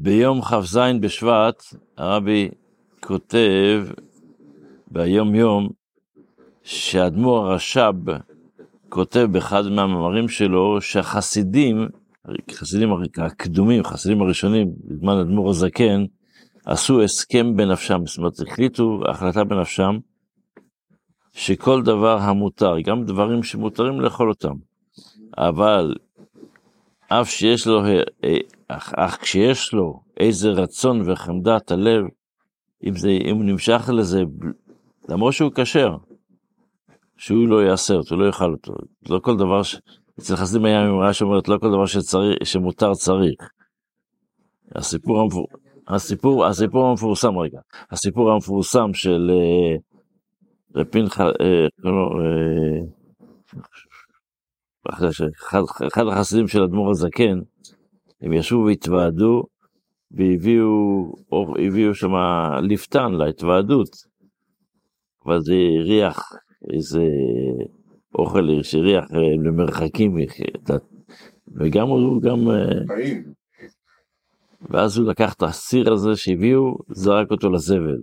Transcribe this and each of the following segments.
ביום כ"ז בשבט הרבי כותב ביום יום שהאדמו"ר הרש"ב כותב באחד מהמאמרים שלו שהחסידים, חסידים הקדומים, חסידים הראשונים, בזמן האדמו"ר הזקן, עשו הסכם בנפשם, זאת אומרת החליטו החלטה בנפשם שכל דבר המותר, גם דברים שמותרים לאכול אותם, אבל אף שיש לו, אך, אך כשיש לו איזה רצון וחמדת הלב, אם, זה, אם הוא נמשך לזה, למרות שהוא כשר, שהוא לא יעשה אותו, לא יאכל אותו. לא כל דבר, ש... אצל חסידים היה אמרה שאומרת, לא כל דבר שצריך, שמותר צריך. הסיפור, המפור... הסיפור, הסיפור המפורסם רגע, הסיפור המפורסם של אה, אה, אה, אחד, אחד החסידים של אדמו"ר הזקן, הם ישבו והתוועדו, והביאו הביאו שם לפתן להתוועדות, זה הריח איזה אוכל שהריח אה, למרחקים, וגם הוא גם... אה, ואז הוא לקח את הסיר הזה שהביאו, זרק אותו לזבל.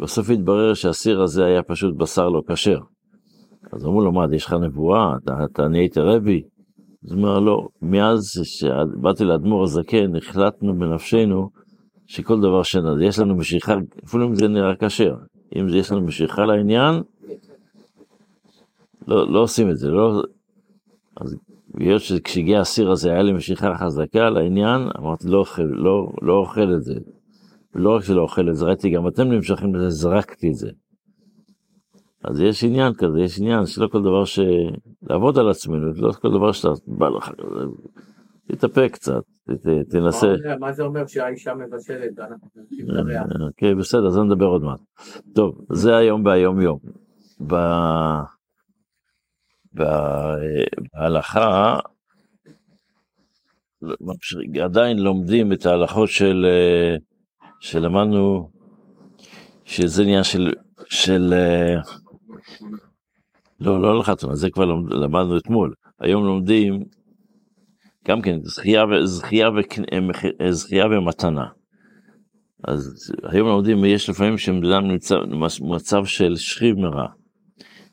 בסוף התברר שהסיר הזה היה פשוט בשר לא כשר. אז אמרו לו, מה, יש לך נבואה? אתה, אתה נהיית רבי? אז הוא אומר, לא, מאז שבאתי לאדמו"ר הזקן, החלטנו בנפשנו שכל דבר שנדע, יש לנו משיכה, אפילו אם זה נראה כשר, אם יש לנו משיכה לעניין, לא, לא עושים את זה, לא... אז היות שכשהגיע הסיר הזה היה לי משיכה חזקה לעניין, אמרתי, לא אוכל, לא, לא אוכל את זה. לא רק שלא אוכל את זה, ראיתי גם אתם נמשכים לזה, זרקתי את זה. אז יש עניין כזה, יש עניין שלא כל דבר ש... לעבוד על עצמנו, לא כל דבר שאתה בא לך, תתאפק קצת, ת, תנסה. מה זה אומר שהאישה מבשלת? אוקיי, בסדר, אז נדבר עוד מעט. טוב, זה היום ביום יום. ב... בהלכה, עדיין לומדים את ההלכות של, שלמדנו, שזה עניין של, של לא, לא לחתונה, זה כבר למדנו אתמול. היום לומדים גם כן זכייה, זכייה, זכייה ומתנה. אז היום לומדים, יש לפעמים שבן נמצא במצב של שריב מרע.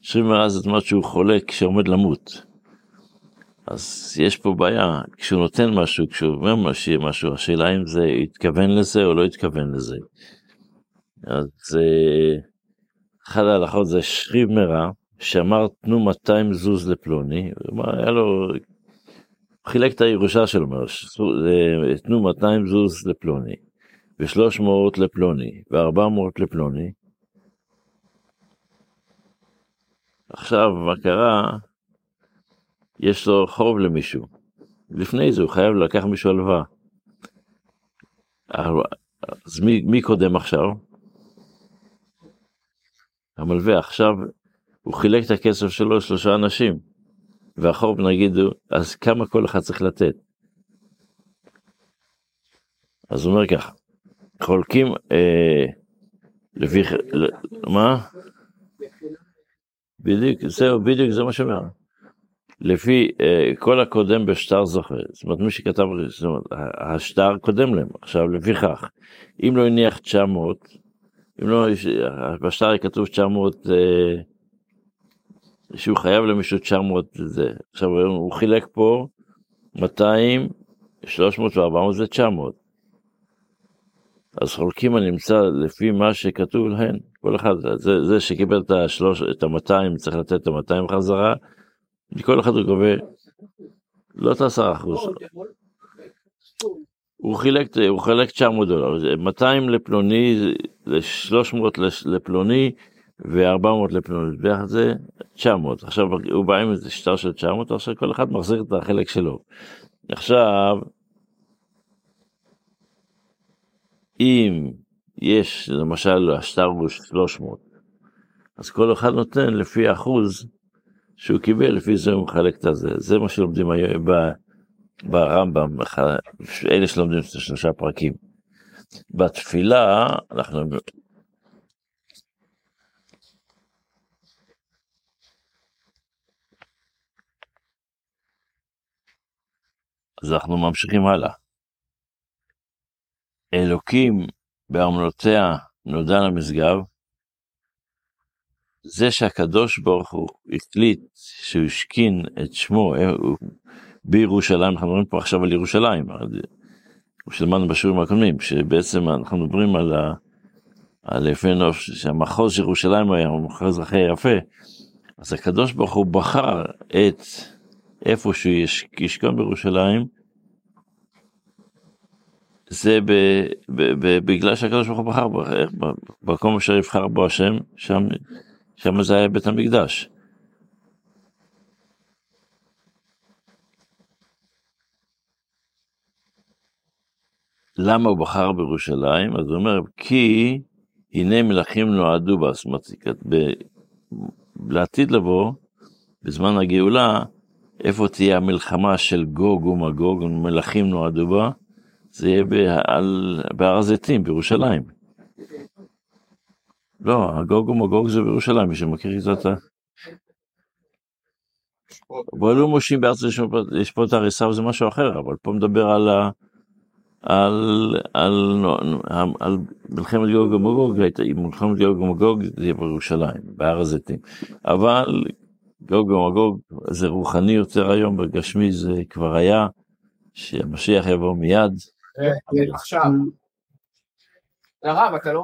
שריב מרע זאת אומרת שהוא חולה כשעומד למות. אז יש פה בעיה, כשהוא נותן משהו, כשהוא אומר משהו, השאלה אם זה התכוון לזה או לא התכוון לזה. אז אה, אחת ההלכות זה שריב מרע, שאמר תנו 200 זוז לפלוני, היה לו, חילק את הירושה שלו, תנו 200 זוז לפלוני, ו-300 לפלוני, ו-400 לפלוני. עכשיו, מה קרה? יש לו חוב למישהו. לפני זה הוא חייב לקח מישהו הלוואה. אז מי, מי קודם עכשיו? המלווה עכשיו הוא חילק את הכסף שלו לשלושה אנשים, והחוב נגיד, אז כמה כל אחד צריך לתת? אז הוא אומר ככה, חולקים, אה, לפי, מה? בדיוק, זהו, בדיוק זה מה שאומר. לפי אה, כל הקודם בשטר זוכה, זאת אומרת מי שכתב, זאת אומרת, השטר קודם להם, עכשיו לפיכך, אם לא הניח 900, אם לא, בשטר כתוב 900, אה, שהוא חייב למישהו 900 זה. עכשיו הוא חילק פה 200, 300 ו-400 זה 900. אז חולקים הנמצא לפי מה שכתוב להן, כל אחד, זה, זה שקיבל את ה-200 צריך לתת את ה-200 חזרה, מכל אחד הוא גובה לא את ה-10 אחוז. הוא חילק, הוא חילק 900 דולר, 200 לפלוני, 300 לפלוני, ו-400 לפלוני, ביחד זה 900. עכשיו הוא בא עם איזה שטר של 900, עכשיו כל אחד מחזיר את החלק שלו. עכשיו, אם יש, למשל, השטר הוא 300, אז כל אחד נותן לפי אחוז שהוא קיבל, לפי זה הוא מחלק את הזה. זה מה שלומדים היום ברמב"ם, אלה שלומדים את שלושה פרקים. בתפילה אנחנו אז אנחנו ממשיכים הלאה. אלוקים בארמונותיה נודע למשגב, זה שהקדוש ברוך הוא החליט שהוא השכין את שמו אה, בירושלים, אנחנו מדברים פה עכשיו על ירושלים, שלמדנו בשיעורים הקודמים, שבעצם אנחנו מדברים על, על יפה נוף, שהמחוז של ירושלים היה המחוז הכי יפה, אז הקדוש ברוך הוא בחר את איפה שהוא ישכון בירושלים, זה ב, ב, ב, בגלל שהקדוש ברוך הוא בחר בו, במקום אשר יבחר בו השם, שם, שם זה היה בית המקדש. למה הוא בחר בירושלים? אז הוא אומר, כי הנה מלכים נועדו זאת אומרת, לעתיד לבוא, בזמן הגאולה, איפה תהיה המלחמה של גוג ומגוג, מלכים נועדו בה, זה יהיה בהר הזיתים בירושלים. לא, הגוג ומגוג זה בירושלים, מי שמכיר קצת... אבל לא מושיעים בארץ לשפוט הריסה זה משהו אחר, אבל פה מדבר על, על, על, על, על מלחמת גוג ומגוג, מלחמת גוג ומגוג זה יהיה בירושלים, בהר הזיתים. אבל גוג ומגוג זה רוחני יותר היום, בגשמי זה כבר היה, שהמשיח יבוא מיד. עכשיו. הרב, אתה לא